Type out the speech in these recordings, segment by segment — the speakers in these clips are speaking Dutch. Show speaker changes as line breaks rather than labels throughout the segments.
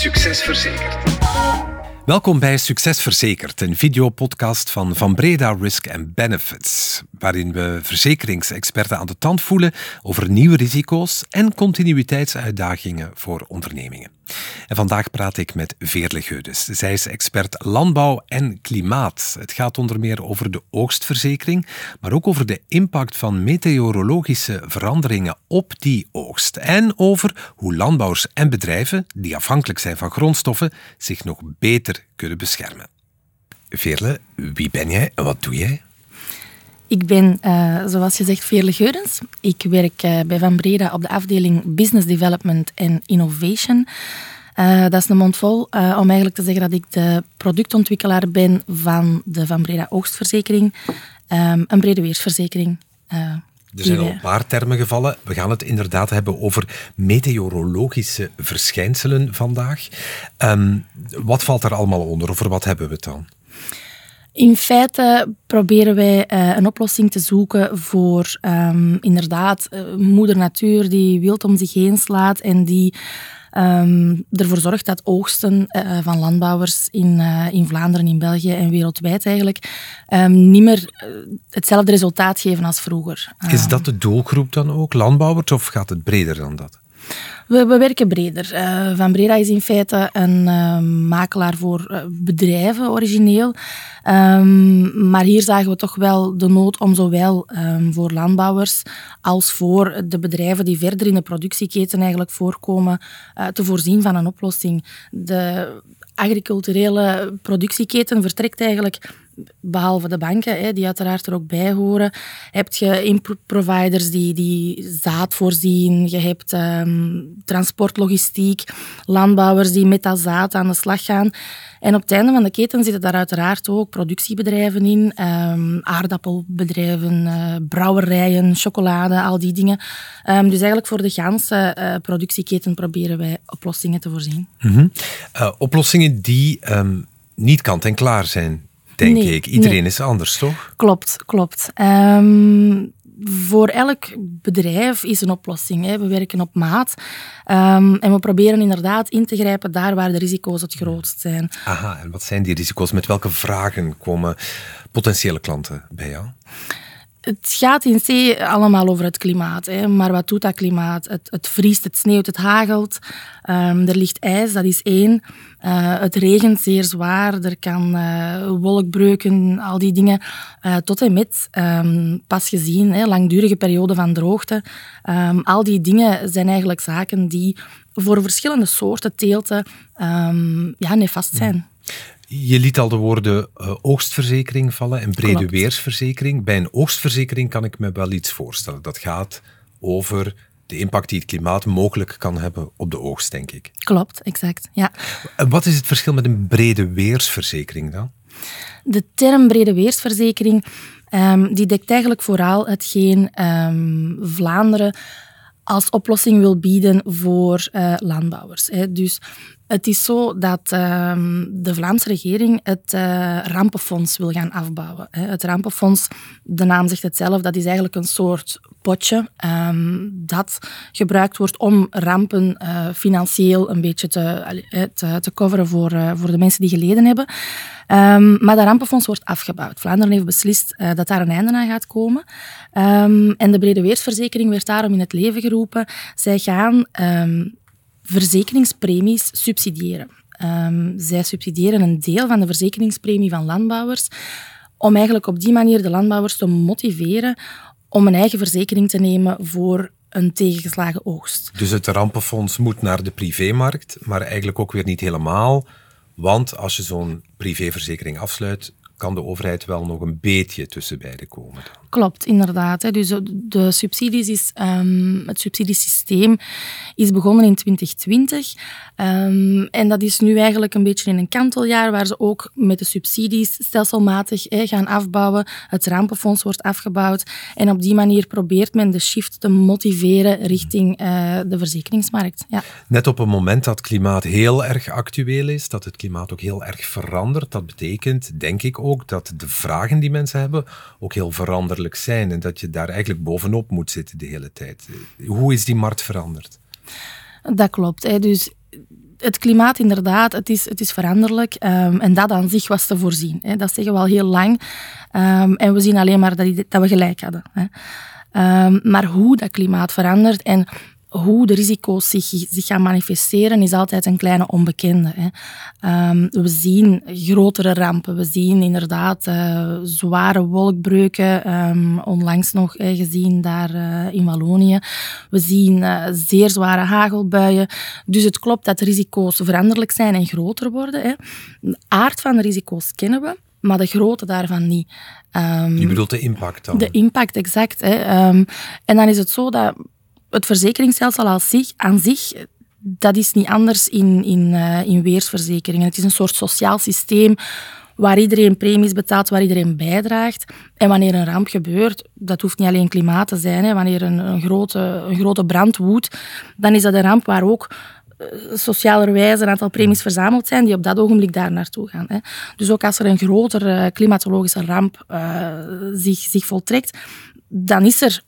Succes Verzekerd.
Welkom bij Succes Verzekerd, een videopodcast van Van Breda Risk Benefits, waarin we verzekeringsexperten aan de tand voelen over nieuwe risico's en continuïteitsuitdagingen voor ondernemingen. En vandaag praat ik met Veerle Geudes. Zij is expert landbouw en klimaat. Het gaat onder meer over de oogstverzekering, maar ook over de impact van meteorologische veranderingen op die oogst. En over hoe landbouwers en bedrijven, die afhankelijk zijn van grondstoffen, zich nog beter kunnen beschermen. Veerle, wie ben jij en wat doe jij?
Ik ben, uh, zoals gezegd, Veerle Geurens. Ik werk uh, bij Van Breda op de afdeling Business Development en Innovation. Uh, dat is een mond vol om eigenlijk te zeggen dat ik de productontwikkelaar ben van de Van Breda Oogstverzekering, um, een brede weersverzekering.
er zijn al een paar termen gevallen. We gaan het inderdaad hebben over meteorologische verschijnselen vandaag. Um, wat valt er allemaal onder? Over wat hebben we het dan?
In feite proberen wij uh, een oplossing te zoeken voor um, inderdaad uh, moeder natuur die wild om zich heen slaat en die um, ervoor zorgt dat oogsten uh, van landbouwers in, in Vlaanderen, in België en wereldwijd eigenlijk um, niet meer hetzelfde resultaat geven als vroeger.
Is dat de doelgroep dan ook, landbouwers, of gaat het breder dan dat?
We, we werken breder. Uh, Van Breda is in feite een uh, makelaar voor uh, bedrijven origineel. Um, maar hier zagen we toch wel de nood om zowel um, voor landbouwers als voor de bedrijven die verder in de productieketen eigenlijk voorkomen, te voorzien van een oplossing. De agriculturele productieketen vertrekt eigenlijk behalve de banken, hè, die uiteraard er ook bij horen, heb je inputproviders die, die zaad voorzien, je hebt um, transportlogistiek, landbouwers die met dat zaad aan de slag gaan. En op het einde van de keten zitten daar uiteraard ook productiebedrijven in, um, aardappelbedrijven, uh, brouwerijen, chocolade, al die dingen. Um, dus eigenlijk voor de ganse uh, productieketen proberen wij oplossingen te voorzien.
-hmm. uh, oplossingen die niet kant en klaar zijn denk nee, ik. Iedereen nee. is anders, toch?
Klopt, klopt. Um, voor elk bedrijf is een oplossing. Hè. We werken op maat um, en we proberen inderdaad in te grijpen daar waar de risico's het grootst zijn.
Aha, en wat zijn die risico's? Met welke vragen komen potentiële klanten bij jou?
Het gaat in C allemaal over het klimaat. Hè. Maar wat doet dat klimaat? Het, het vriest, het sneeuwt, het hagelt. Um, er ligt ijs, dat is één. Uh, het regent zeer zwaar. Er kan uh, wolkbreuken, al die dingen. Uh, tot en met, um, pas gezien, hè, langdurige periode van droogte. Um, al die dingen zijn eigenlijk zaken die voor verschillende soorten teelten ja, nefast zijn.
Je liet al de woorden uh, oogstverzekering vallen en brede Klopt. weersverzekering. Bij een oogstverzekering kan ik me wel iets voorstellen. Dat gaat over de impact die het klimaat mogelijk kan hebben op de oogst, denk ik.
Klopt, exact. Ja.
Wat is het verschil met een brede weersverzekering dan?
De term brede weersverzekering um, die dekt eigenlijk vooral hetgeen um, Vlaanderen als oplossing wil bieden voor uh, landbouwers. Hè. Dus het is zo dat uh, de Vlaamse regering het uh, rampenfonds wil gaan afbouwen. Het rampenfonds, de naam zegt het zelf, dat is eigenlijk een soort potje um, dat gebruikt wordt om rampen uh, financieel een beetje te, te, te coveren voor, voor de mensen die geleden hebben. Um, maar dat rampenfonds wordt afgebouwd. Vlaanderen heeft beslist dat daar een einde aan gaat komen. En de brede weersverzekering werd daarom in het leven geroepen. Zij gaan verzekeringspremies subsidiëren. Um, zij subsidiëren een deel van de verzekeringspremie van landbouwers om eigenlijk op die manier de landbouwers te motiveren om een eigen verzekering te nemen voor een tegengeslagen oogst.
Dus het rampenfonds moet naar de privémarkt, maar eigenlijk ook weer niet helemaal. Want als je zo'n privéverzekering afsluit, kan de overheid wel nog een beetje tussen beiden komen.
Klopt, inderdaad. Dus de subsidies is, um, het subsidiesysteem is begonnen in 2020. Um, en dat is nu eigenlijk een beetje in een kanteljaar, waar ze ook met de subsidies stelselmatig eh, gaan afbouwen. Het rampenfonds wordt afgebouwd. En op die manier probeert men de shift te motiveren richting uh, de verzekeringsmarkt. Ja.
Net op een moment dat klimaat heel erg actueel is, dat het klimaat ook heel erg verandert. Dat betekent, denk ik ook, dat de vragen die mensen hebben ook heel veranderen zijn en dat je daar eigenlijk bovenop moet zitten de hele tijd. Hoe is die markt veranderd?
Dat klopt. Hè. Dus het klimaat inderdaad, het is, het is veranderlijk. Ehm, en dat aan zich was te voorzien. Hè. Dat zeggen we al heel lang. Ehm, en we zien alleen maar dat, dat we gelijk hadden. Hè. maar hoe dat klimaat verandert en hoe de risico's zich, zich gaan manifesteren is altijd een kleine onbekende. Hè. Um, we zien grotere rampen. We zien inderdaad uh, zware wolkbreuken. Um, onlangs nog uh, gezien daar uh, in Wallonië. We zien zeer zware hagelbuien. Dus het klopt dat de risico's veranderlijk zijn en groter worden. Hè. De aard van de risico's kennen we maar de grootte daarvan niet.
Um, Je bedoelt de impact dan?
De impact, exact. Hè. Um, en dan is het zo dat het verzekeringsstelsel als zich, aan zich, dat is niet anders in, in, uh, in weersverzekeringen. Het is een soort sociaal systeem waar iedereen premies betaalt, waar iedereen bijdraagt. En wanneer een ramp gebeurt, dat hoeft niet alleen klimaat te zijn, hè, wanneer een, een, grote, een grote brand woedt, dan is dat een ramp waar ook uh, socialerwijze een aantal premies verzameld zijn die op dat ogenblik daar naartoe gaan. Hè. Dus ook als er een grotere uh, klimatologische ramp zich, zich voltrekt, dan is er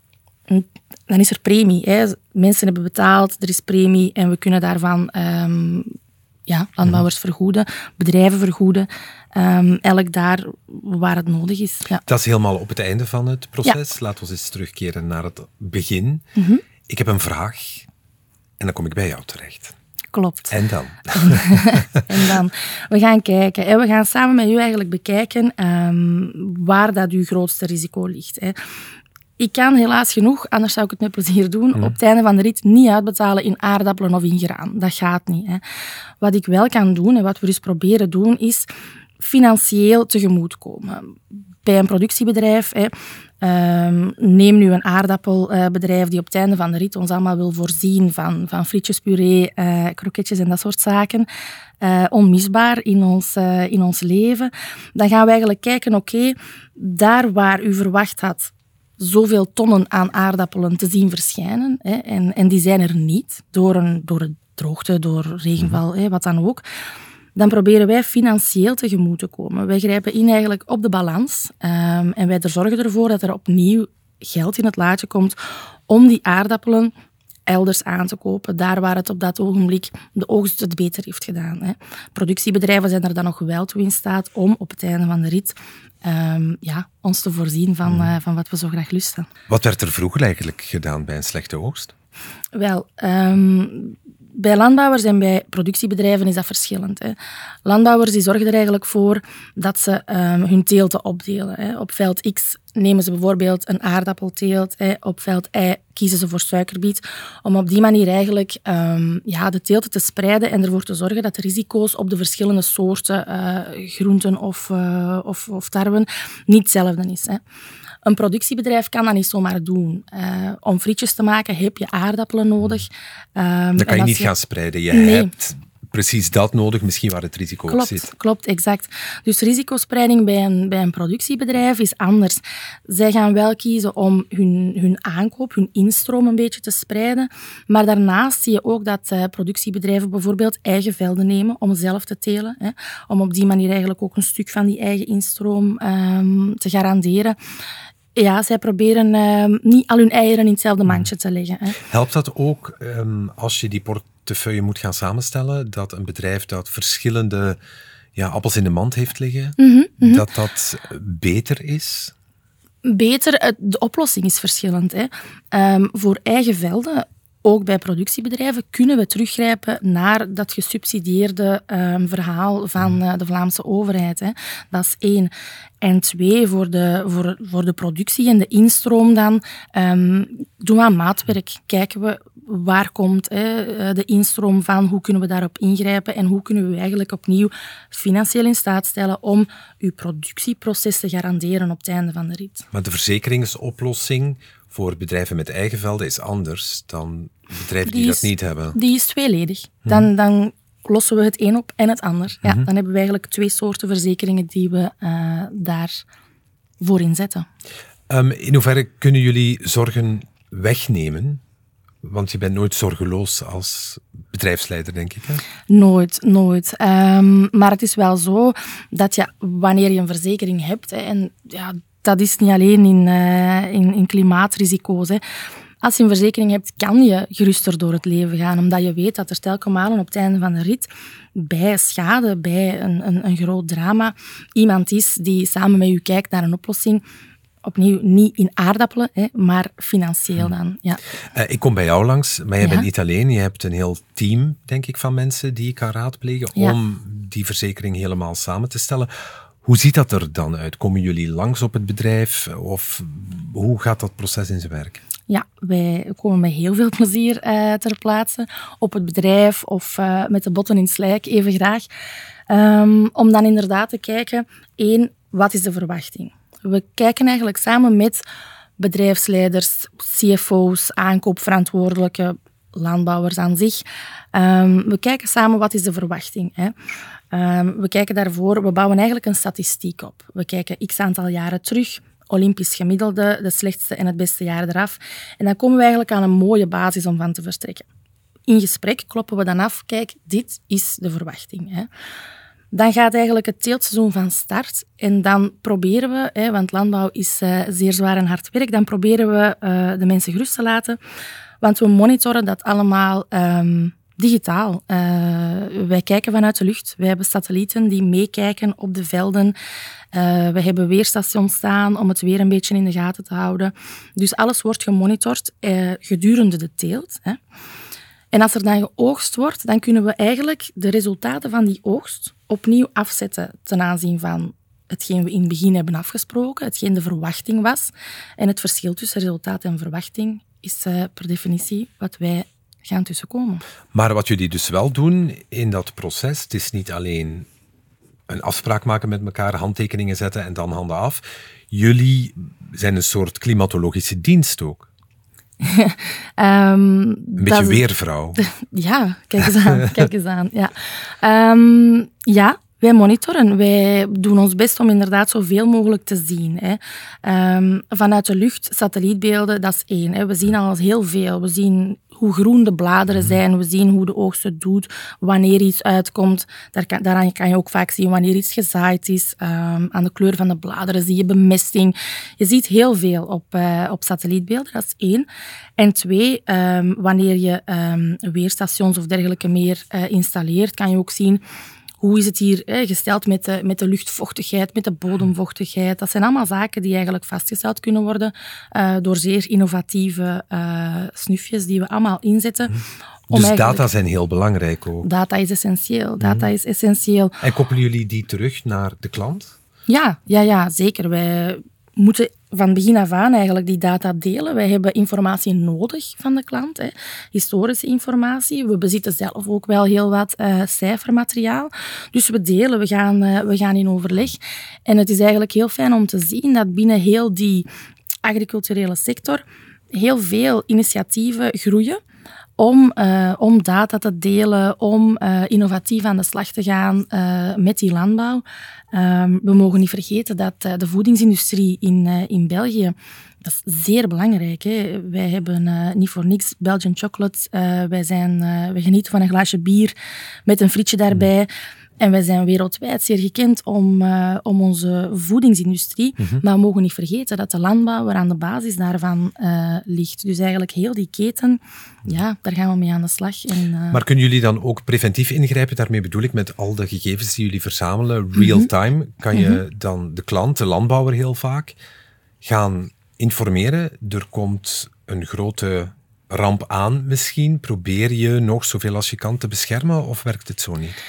dan is er premie. Hè. Mensen hebben betaald, er is premie en we kunnen daarvan um, ja, landbouwers mhm. vergoeden, bedrijven vergoeden. Um, elk daar waar het nodig is. Ja.
Dat is helemaal op het einde van het proces. Laten we eens terugkeren naar het begin. Mhm. Ik heb een vraag en dan kom ik bij jou terecht.
Klopt.
En dan?
en dan? We gaan kijken. We gaan samen met u eigenlijk bekijken um, waar dat uw grootste risico ligt. Hè. Ik kan helaas genoeg, anders zou ik het met plezier doen, op het einde van de rit niet uitbetalen in aardappelen of in graan. Dat gaat niet. Hè. Wat ik wel kan doen en wat we dus proberen doen, is financieel tegemoetkomen. Bij een productiebedrijf, hè, ehm, neem nu een aardappelbedrijf die op het einde van de rit ons allemaal wil voorzien van, van frietjespuree, uh, kroketjes en dat soort zaken. Uh, onmisbaar in ons, uh, in ons leven. Dan gaan we eigenlijk kijken, oké, daar waar u verwacht had zoveel tonnen aan aardappelen te zien verschijnen. Hè, en, en die zijn er niet, door, een, door het droogte, door regenval, hè, wat dan ook. Dan proberen wij financieel tegemoet te komen. Wij grijpen in eigenlijk op de balans um, en wij zorgen ervoor dat er opnieuw geld in het laadje komt om die aardappelen elders aan te kopen, daar waar het op dat ogenblik de oogst het beter heeft gedaan. Hè. Productiebedrijven zijn er dan nog wel toe in staat om op het einde van de rit um, ja, ons te voorzien van, uh, van wat we zo graag lusten.
Wat werd er vroeger eigenlijk gedaan bij een slechte oogst?
Wel, um, bij landbouwers en bij productiebedrijven is dat verschillend. Hè. Landbouwers die zorgen er eigenlijk voor dat ze um, hun teelten opdelen. Hè. Op veld X nemen ze bijvoorbeeld een aardappelteelt. Hè. Op veld Y kiezen ze voor suikerbiet. Om op die manier eigenlijk um, ja, de teelten te spreiden en ervoor te zorgen dat de risico's op de verschillende soorten uh, groenten of, uh, of, of niet hetzelfde is. Hè. Een productiebedrijf kan dat niet zomaar doen. Uh, om frietjes te maken heb je aardappelen nodig.
Um, dat kan je niet gaan spreiden. Je hebt precies dat nodig, misschien waar het risico
klopt,
zit.
Klopt, exact. Dus risicospreiding bij een, bij een productiebedrijf is anders. Zij gaan wel kiezen om hun, hun aankoop, hun instroom een beetje te spreiden. Maar daarnaast zie je ook dat uh, productiebedrijven bijvoorbeeld eigen velden nemen om zelf te telen. Hè, om op die manier eigenlijk ook een stuk van die eigen instroom um, te garanderen. Ja, zij proberen uh, niet al hun eieren in hetzelfde mandje te leggen. Hè.
Helpt dat ook um, als je die portefeuille moet gaan samenstellen, dat een bedrijf dat verschillende ja, appels in de mand heeft liggen, mm -hmm, dat dat beter is?
Beter, de oplossing is verschillend. Hè. Um, voor eigen velden ook bij productiebedrijven kunnen we teruggrijpen naar dat gesubsidieerde um, verhaal van uh, de Vlaamse overheid. Hè. Dat is één. En twee, voor de, voor, voor de productie en de instroom dan, um, doen we aan maatwerk. Kijken we waar komt hè, eh, de instroom van, hoe kunnen we daarop ingrijpen en hoe kunnen we eigenlijk opnieuw financieel in staat stellen om uw productieproces te garanderen op het einde van de rit.
Maar de verzekeringsoplossing voor bedrijven met eigen velden is anders dan bedrijven die, dat niet hebben.
Die is tweeledig. Mhm. Dan, dan lossen we het een op en het ander. Ja, mhm. dan hebben we eigenlijk twee soorten verzekeringen die we uh, daar voor inzetten.
Um, in hoeverre kunnen jullie zorgen wegnemen? Want je bent nooit zorgeloos als bedrijfsleider, denk ik. Hè?
Nooit, nooit. Um, maar het is wel zo dat je, wanneer je een verzekering hebt, hè, en ja, dat is niet alleen in, uh, in, in klimaatrisico's. Hè. Als je een verzekering hebt, kan je geruster door het leven gaan, omdat je weet dat er telkens malen op het einde van de rit bij schade, bij een, een, een groot drama, iemand is die samen met u kijkt naar een oplossing opnieuw niet in aardappelen, hè, maar financieel dan. Ja.
Uh, ik kom bij jou langs, maar je bent niet alleen. Je hebt een heel team, denk ik, van mensen die je kan raadplegen ja. om die verzekering helemaal samen te stellen. Hoe ziet dat er dan uit? Komen jullie langs op het bedrijf of hoe gaat dat proces in zijn werk?
Ja, wij komen met heel veel plezier uh, ter plaatse op het bedrijf of uh, met de botten in slijk, even graag. Um, om dan inderdaad te kijken, één, wat is de verwachting? We kijken eigenlijk samen met bedrijfsleiders, CFO's, aankoopverantwoordelijke, landbouwers aan zich. Um, we kijken samen wat is de verwachting. Hè. Um, we kijken daarvoor, we bouwen eigenlijk een statistiek op. We kijken x aantal jaren terug, Olympisch gemiddelde, de slechtste en het beste jaar eraf. En dan komen we eigenlijk aan een mooie basis om van te vertrekken. In gesprek kloppen we dan af, kijk, dit is de verwachting. Hè. Dan gaat eigenlijk het teeltseizoen van start. En dan proberen we, hè, want landbouw is uh, zeer zwaar en hard werk, dan proberen we uh, de mensen gerust te laten. Want we monitoren dat allemaal um, digitaal. Uh, wij kijken vanuit de lucht. Wij hebben satellieten die meekijken op de velden. we hebben weerstations staan om het weer een beetje in de gaten te houden. Dus alles wordt gemonitord gedurende de teelt. Hè. En als er dan geoogst wordt, dan kunnen we eigenlijk de resultaten van die oogst opnieuw afzetten ten aanzien van hetgeen we in het begin hebben afgesproken, hetgeen de verwachting was. En het verschil tussen resultaat en verwachting is uh, per definitie wat wij gaan tussenkomen.
Maar wat jullie dus wel doen in dat proces, het is niet alleen een afspraak maken met elkaar, handtekeningen zetten en dan handen af. Jullie zijn een soort klimatologische dienst ook.
um,
een beetje weervrouw.
Ja, kijk eens aan. kijk eens aan ja. Um, ja, wij monitoren. Wij doen ons best om inderdaad zoveel mogelijk te zien. Hè. Um, vanuit de lucht, satellietbeelden, dat is één. Hè. We zien al heel veel. We zien hoe groen de bladeren mhm. zijn. We zien hoe de oogst het doet, wanneer iets uitkomt. Daar kan, daaraan kan je ook vaak zien wanneer iets gezaaid is. Um, aan de kleur van de bladeren zie je bemesting. Je ziet heel veel op, uh, op satellietbeelden, dat is één. En twee, um, wanneer je um, weerstations of dergelijke meer uh, installeert, kan je ook zien hoe is het hier hè, gesteld met de, met de luchtvochtigheid, met de bodemvochtigheid. Dat zijn allemaal zaken die eigenlijk vastgesteld kunnen worden uh, door zeer innovatieve uh, snufjes die we allemaal inzetten.
Mhm. Dus data zijn heel belangrijk ook.
Data is essentieel. Data mhm. is essentieel.
En koppelen jullie die terug naar de klant?
Ja, ja, ja zeker. Wij moeten van begin af aan eigenlijk die data delen. Wij hebben informatie nodig van de klant, hè. historische informatie. We bezitten zelf ook wel heel wat uh, cijfermateriaal. Dus we delen, we gaan, uh, we gaan in overleg. En het is eigenlijk heel fijn om te zien dat binnen heel die agriculturele sector heel veel initiatieven groeien om, uh, om data te delen, om uh, innovatief aan de slag te gaan uh, met die landbouw. Um, we mogen niet vergeten dat de voedingsindustrie in, in België dat is zeer belangrijk. Hè. Wij hebben niet voor niks Belgian chocolate. wij, zijn, wij genieten van een glaasje bier met een frietje daarbij. Mm. En wij zijn wereldwijd zeer gekend om, uh, om onze voedingsindustrie. Mm -hmm. Maar we mogen niet vergeten dat de landbouw er aan de basis daarvan uh, ligt. Dus eigenlijk heel die keten, ja, daar gaan we mee aan de slag. En, uh...
Maar kunnen jullie dan ook preventief ingrijpen? Daarmee bedoel ik met al de gegevens die jullie verzamelen, real-time. Mm -hmm. Kan je mm -hmm. dan de klant, de landbouwer heel vaak, gaan informeren? Er komt een grote ramp aan misschien. Probeer je nog zoveel als je kan te beschermen of werkt het zo niet?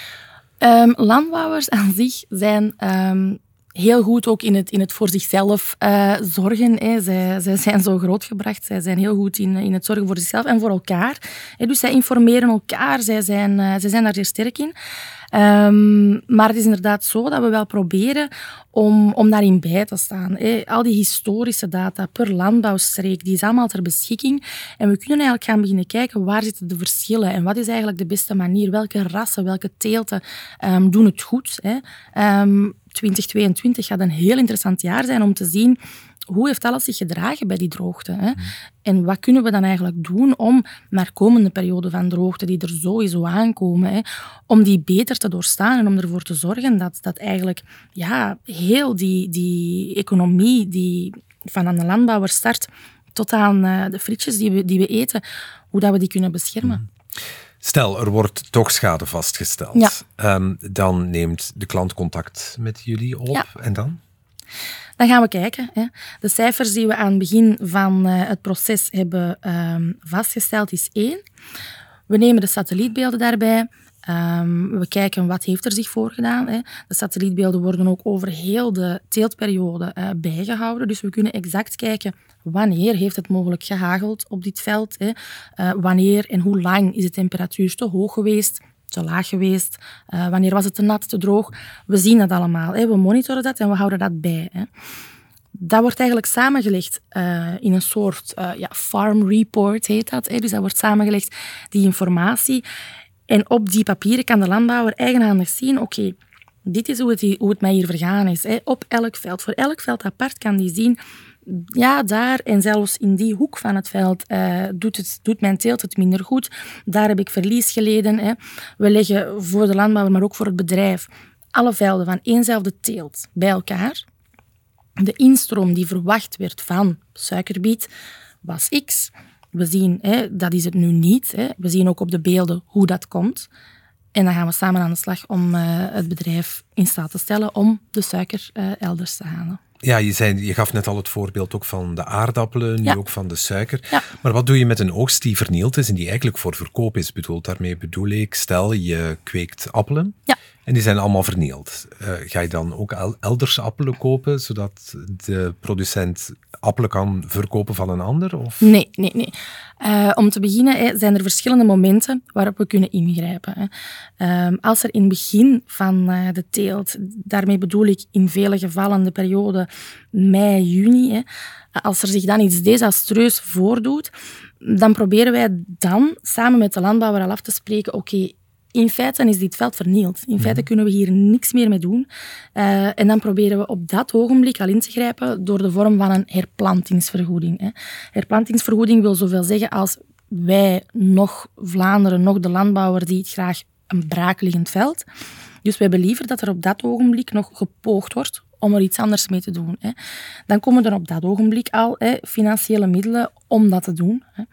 Um, landbouwers aan zich zijn um, heel goed ook in het, in het voor zichzelf uh, zorgen. Hè. Zij, zij zijn zo grootgebracht. Zij zijn heel goed in, in het zorgen voor zichzelf en voor elkaar. Hè. Dus zij informeren elkaar. Zij zijn, uh, zij zijn daar zeer sterk in. Um, maar het is inderdaad zo dat we wel proberen om, om daarin bij te staan. Al die historische data per landbouwstreek, die is allemaal ter beschikking. En we kunnen eigenlijk gaan beginnen kijken waar zitten de verschillen en wat is eigenlijk de beste manier. Welke rassen, welke teelten um, doen het goed. Um, 2022 gaat een heel interessant jaar zijn om te zien hoe heeft alles zich gedragen bij die droogte? Hè? Mm. En wat kunnen we dan eigenlijk doen om naar komende perioden van droogte, die er sowieso aankomen, hè, om die beter te doorstaan en om ervoor te zorgen dat, dat eigenlijk ja, heel die, die economie die van aan de landbouwer start, tot aan uh, de frietjes die we, die we eten, hoe dat we die kunnen beschermen. Mhm.
Stel, er wordt toch schade vastgesteld.
Ja.
Um, dan neemt de klant contact met jullie op.
Ja.
En dan?
Dan gaan we kijken. Hè. De cijfers die we aan het begin van uh, het proces hebben um, vastgesteld is één. We nemen de satellietbeelden daarbij. Um, we kijken wat heeft er zich voorgedaan. Hè. De satellietbeelden worden ook over heel de teeltperiode uh, bijgehouden. Dus we kunnen exact kijken wanneer heeft het mogelijk gehageld op dit veld. Hè. Uh, wanneer en hoe lang is de temperatuur te hoog geweest, te laag geweest. Uh, wanneer was het te nat, te droog. We zien dat allemaal. Hè. We monitoren dat en we houden dat bij. Hè. Dat wordt eigenlijk samengelegd uh, in een soort ja, farm report, heet dat. Hè. Dus dat wordt samengelegd, die informatie. En op die papieren kan de landbouwer eigenhandig zien, oké, dit is hoe het, hoe het mij hier vergaan is. Hè. Op elk veld. Voor elk veld apart kan die zien, ja, daar en zelfs in die hoek van het veld uh, doet, het, doet mijn teelt het minder goed. Daar heb ik verlies geleden. Hè. We leggen voor de landbouwer, maar ook voor het bedrijf, alle velden van éénzelfde teelt bij elkaar. De instroom die verwacht werd van suikerbiet was X. We zien, hè, dat is het nu niet. Hè. We zien ook op de beelden hoe dat komt. En dan gaan we samen aan de slag om uh, het bedrijf in staat te stellen om de suiker uh, elders te halen.
Ja, je, zei, je gaf net al het voorbeeld ook van de aardappelen, nu
Ja.
ook van de suiker.
Ja.
Maar wat doe je met een oogst die vernield is en die eigenlijk voor verkoop is bedoeld? Daarmee bedoel ik, stel je kweekt appelen
Ja.
En die zijn allemaal vernield. Eh, ga je dan ook el- elders appelen kopen, zodat de producent appelen kan verkopen van een ander? Of?
Nee, nee, nee. Eh, om te beginnen zijn er verschillende momenten waarop we kunnen ingrijpen. Ehm, als er in het begin van eh, de teelt, daarmee bedoel ik in vele gevallen de periode mei, juni, als er zich dan iets desastreus voordoet, dan proberen wij dan samen met de landbouwer al af te spreken, oké, in feite is dit veld vernield. In feite kunnen we hier niks meer mee doen. Uh, en dan proberen we op dat ogenblik al in te grijpen door de vorm van een herplantingsvergoeding. Hè. Herplantingsvergoeding wil zoveel zeggen als wij, nog Vlaanderen, nog de landbouwer die het graag een braakliggend veld. Dus we hebben liever dat er op dat ogenblik nog gepoogd wordt om er iets anders mee te doen. Hè. Dan komen er op dat ogenblik al hè, financiële middelen om dat te doen. Hè.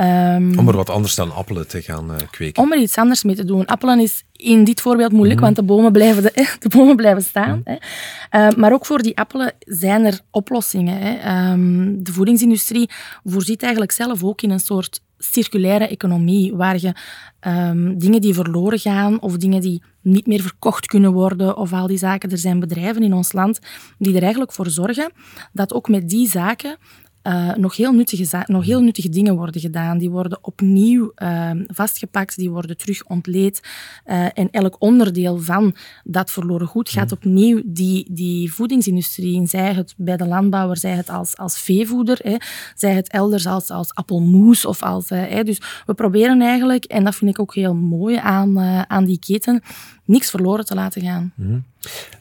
Um,
Om er wat anders dan appelen te gaan uh, kweken.
Om er iets anders mee te doen. Appelen is in dit voorbeeld moeilijk, mm. want de bomen blijven, de, de bomen blijven staan. Mm. Hè. Uh, maar ook voor die appelen zijn er oplossingen. Hè. Um, de voedingsindustrie voorziet eigenlijk zelf ook in een soort circulaire economie, waar je um, dingen die verloren gaan of dingen die niet meer verkocht kunnen worden of al die zaken. Er zijn bedrijven in ons land die er eigenlijk voor zorgen dat ook met die zaken uh, nog, heel nuttige, nog heel nuttige dingen worden gedaan. Die worden opnieuw uh, vastgepakt, die worden terug ontleed. Uh, en elk onderdeel van dat verloren goed gaat opnieuw die, die voedingsindustrie in. Zij het bij de landbouwer, zij het als, als veevoeder, hè, zij het elders als, als appelmoes. Of als, hè. Dus we proberen eigenlijk, en dat vind ik ook heel mooi aan, aan die keten, niks verloren te laten gaan.
Mm.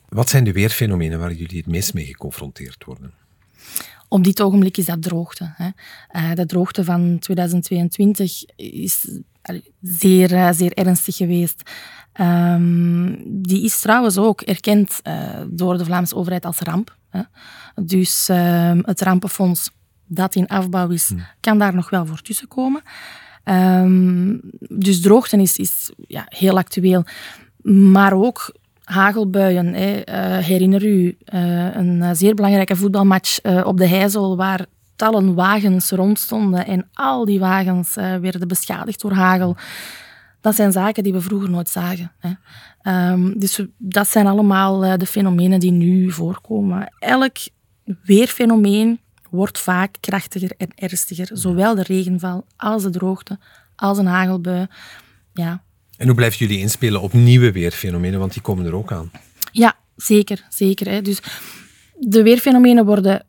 Wat zijn de weerfenomenen waar jullie het meest mee geconfronteerd worden?
Op dit ogenblik is dat droogte. Hè. Uh, de droogte van 2022 is zeer, uh, zeer ernstig geweest. Um, die is trouwens ook erkend uh, door de Vlaamse overheid als ramp. Hè. Dus het rampenfonds dat in afbouw is, hmm. kan daar nog wel voor tussenkomen. Um, dus droogte is, is ja, heel actueel. Maar ook hagelbuien. Hè. Uh, herinner u uh, een zeer belangrijke voetbalmatch op de Heizel waar tallen wagens rondstonden en al die wagens werden beschadigd door hagel. Dat zijn zaken die we vroeger nooit zagen. Hè. Um, dus dat zijn allemaal de fenomenen die nu voorkomen. Elk weerfenomeen wordt vaak krachtiger en ernstiger. Zowel de regenval als de droogte, als een hagelbui. Ja,
en hoe blijven jullie inspelen op nieuwe weerfenomenen, want die komen er ook aan?
Ja, zeker. zeker hè. Dus de weerfenomenen worden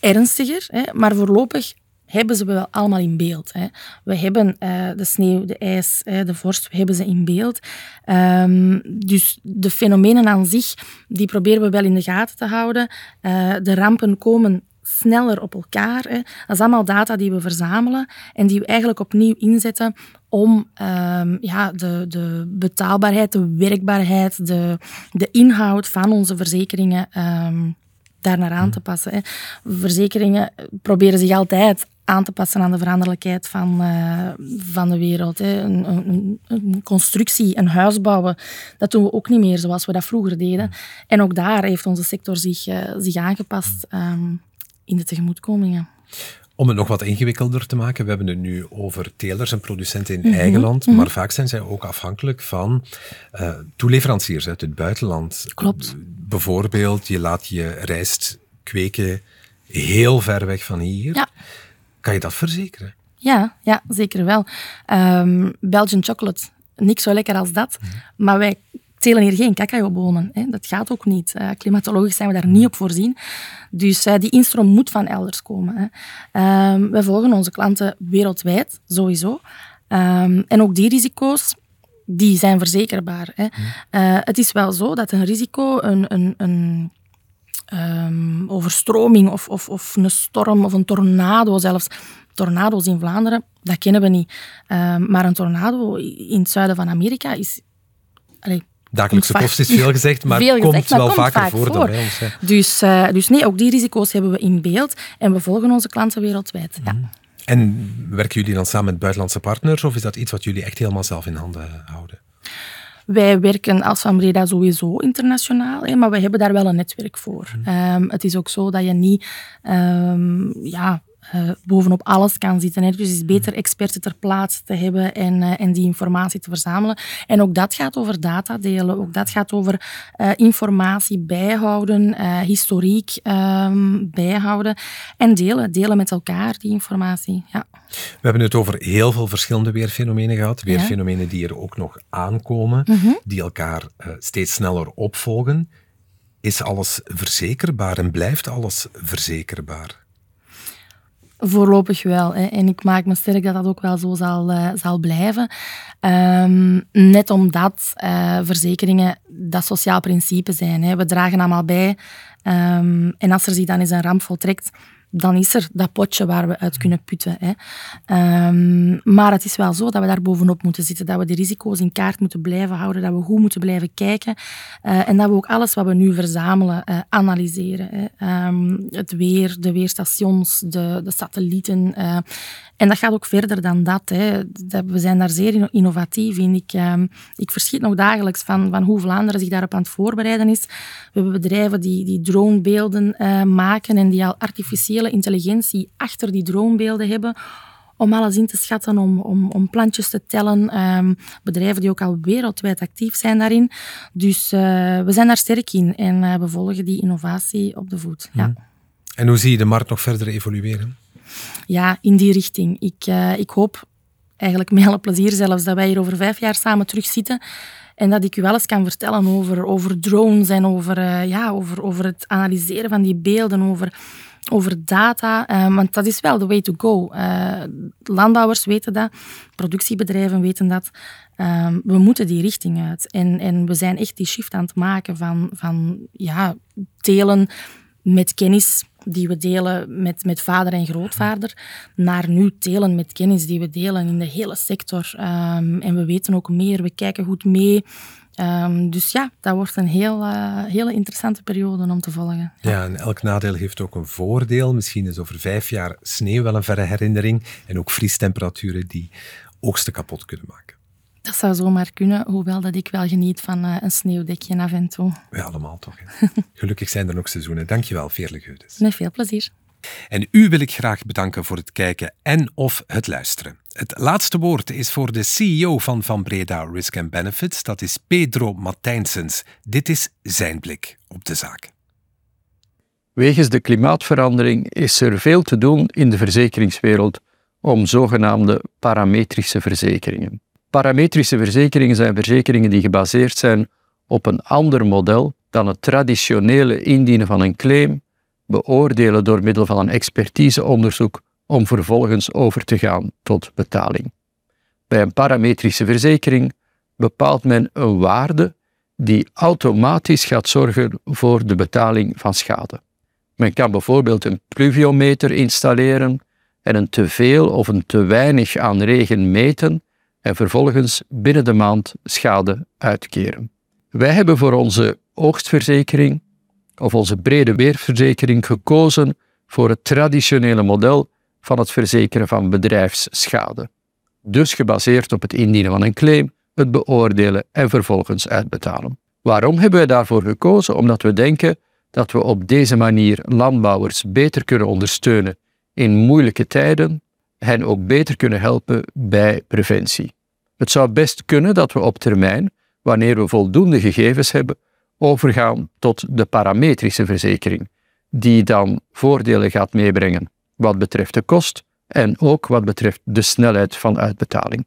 ernstiger, hè, maar voorlopig hebben ze wel allemaal in beeld. Hè. We hebben uh, de sneeuw, de ijs, hè, de vorst, we hebben ze in beeld. Um, dus de fenomenen aan zich, die proberen we wel in de gaten te houden. Uh, de rampen komen sneller op elkaar. Hè. Dat is allemaal data die we verzamelen en die we eigenlijk opnieuw inzetten om um, ja, de, de betaalbaarheid, de werkbaarheid, de, de inhoud van onze verzekeringen um, daar aan te passen. Hè. Verzekeringen proberen zich altijd aan te passen aan de veranderlijkheid van, uh, van de wereld. Hè. Een, een, een, constructie, een huis bouwen, dat doen we ook niet meer zoals we dat vroeger deden. En ook daar heeft onze sector zich, uh, zich aangepast um, in de tegemoetkomingen.
Om het nog wat ingewikkelder te maken, we hebben het nu over telers en producenten in eigen mhm, land, mhm. maar vaak zijn zij ook afhankelijk van uh, toeleveranciers uit het buitenland.
Klopt.
Bijvoorbeeld, je laat je rijst kweken heel ver weg van hier.
Ja.
Kan je dat verzekeren?
Ja, ja zeker wel. Um, Belgian chocolate, niks zo lekker als dat. Mhm. Maar wij telen hier geen cacaobonen. Hè. Dat gaat ook niet. Uh, klimatologisch zijn we daar niet op voorzien. Dus uh, die instroom moet van elders komen. Hè. Um, wij volgen onze klanten wereldwijd, sowieso. Um, en ook die risico's, die zijn verzekerbaar. Hè. Uh, het is wel zo dat een risico, een, een, een um, overstroming of, of, of een storm of een tornado zelfs. Tornado's in Vlaanderen, dat kennen we niet. Maar een tornado in het zuiden van Amerika is... Allee,
Dagelijkse kost is veel gezegd, maar veel komt maar wel vaker vaak voor, voor, dan bij ons.
Dus, uh, dus nee, ook die risico's hebben we in beeld en we volgen onze klanten wereldwijd. Ja. Mhm.
En werken jullie dan samen met buitenlandse partners of is dat iets wat jullie echt helemaal zelf in handen houden?
Wij werken als Van Breda sowieso internationaal, maar we hebben daar wel een netwerk voor. Um, het is ook zo dat je niet um, ja, uh, bovenop alles kan zitten. Hè. Dus het is beter experten ter plaatse te hebben en, uh, en die informatie te verzamelen. En ook dat gaat over data delen. Ook dat gaat over uh, informatie bijhouden, historiek um, bijhouden en delen. Delen met elkaar die informatie. Ja.
We hebben het over heel veel verschillende weerfenomenen gehad. Weerfenomenen die er ook nog aankomen, mm die elkaar steeds sneller opvolgen. Is alles verzekerbaar en blijft alles verzekerbaar?
Voorlopig wel. Hè. En ik maak me sterk dat dat ook wel zo zal, uh, zal blijven. Um, net omdat uh, verzekeringen dat sociaal principe zijn. Hè. We dragen allemaal bij. Um, en als er zich dan eens een ramp voltrekt, dan is er dat potje waar we uit kunnen putten. Hè. Um, maar het is wel zo dat we daar bovenop moeten zitten, dat we de risico's in kaart moeten blijven houden, dat we goed moeten blijven kijken uh, en dat we ook alles wat we nu verzamelen uh, analyseren. Hè. Um, het weer, de weerstations, de, de satellieten. Uh, en dat gaat ook verder dan dat, hè. We zijn daar zeer innovatief in. Ik, um, ik verschiet nog dagelijks van, van hoe Vlaanderen zich daarop aan het voorbereiden is. We hebben bedrijven die, die dronebeelden maken en die al artificieel intelligentie achter die droombeelden hebben om alles in te schatten, om, om, om plantjes te tellen. Um, bedrijven die ook al wereldwijd actief zijn daarin. Dus uh, we zijn daar sterk in en uh, we volgen die innovatie op de voet. Ja. Mhm.
En hoe zie je de markt nog verder evolueren?
Ja, in die richting. Ik, uh, ik hoop eigenlijk met alle plezier zelfs dat wij hier over vijf jaar samen terugzitten en dat ik u wel eens kan vertellen over, over drones en over, ja, over, over het analyseren van die beelden, over over data, uh, want dat is wel de way to go. Uh, landbouwers weten dat, productiebedrijven weten dat. Uh, we moeten die richting uit. En, en we zijn echt die shift aan het maken van, van ja, delen met kennis die we delen met, met vader en grootvader, naar nu delen met kennis die we delen in de hele sector. Um, en we weten ook meer, we kijken goed mee. Um, dus ja, dat wordt een heel, uh, hele interessante periode om te volgen.
Ja. en elk nadeel heeft ook een voordeel. Misschien is over vijf jaar sneeuw wel een verre herinnering. En ook vriestemperaturen die oogsten kapot kunnen maken.
Dat zou zomaar kunnen, hoewel dat ik wel geniet van uh, een sneeuwdekje af en toe.
Ja, allemaal toch. Gelukkig zijn er nog seizoenen. Dankjewel, Veerle Geudes.
Met veel plezier.
En u wil ik graag bedanken voor het kijken en of het luisteren. Het laatste woord is voor de CEO van Van Breda Risk and Benefits, dat is Pedro Matijnsens. Dit is zijn blik op de zaak.
Wegens de klimaatverandering is er veel te doen in de verzekeringswereld om zogenaamde parametrische verzekeringen. Parametrische verzekeringen zijn verzekeringen die gebaseerd zijn op een ander model dan het traditionele indienen van een claim beoordelen door middel van een expertiseonderzoek om vervolgens over te gaan tot betaling. Bij een parametrische verzekering bepaalt men een waarde die automatisch gaat zorgen voor de betaling van schade. Men kan bijvoorbeeld een pluviometer installeren en een te veel of een te weinig aan regen meten en vervolgens binnen de maand schade uitkeren. Wij hebben voor onze oogstverzekering of onze brede weerverzekering gekozen voor het traditionele model van het verzekeren van bedrijfsschade. Dus gebaseerd op het indienen van een claim, het beoordelen en vervolgens uitbetalen. Waarom hebben wij daarvoor gekozen? Omdat we denken dat we op deze manier landbouwers beter kunnen ondersteunen in moeilijke tijden, hen ook beter kunnen helpen bij preventie. Het zou best kunnen dat we op termijn, wanneer we voldoende gegevens hebben, overgaan tot de parametrische verzekering, die dan voordelen gaat meebrengen wat betreft de kost en ook wat betreft de snelheid van uitbetaling.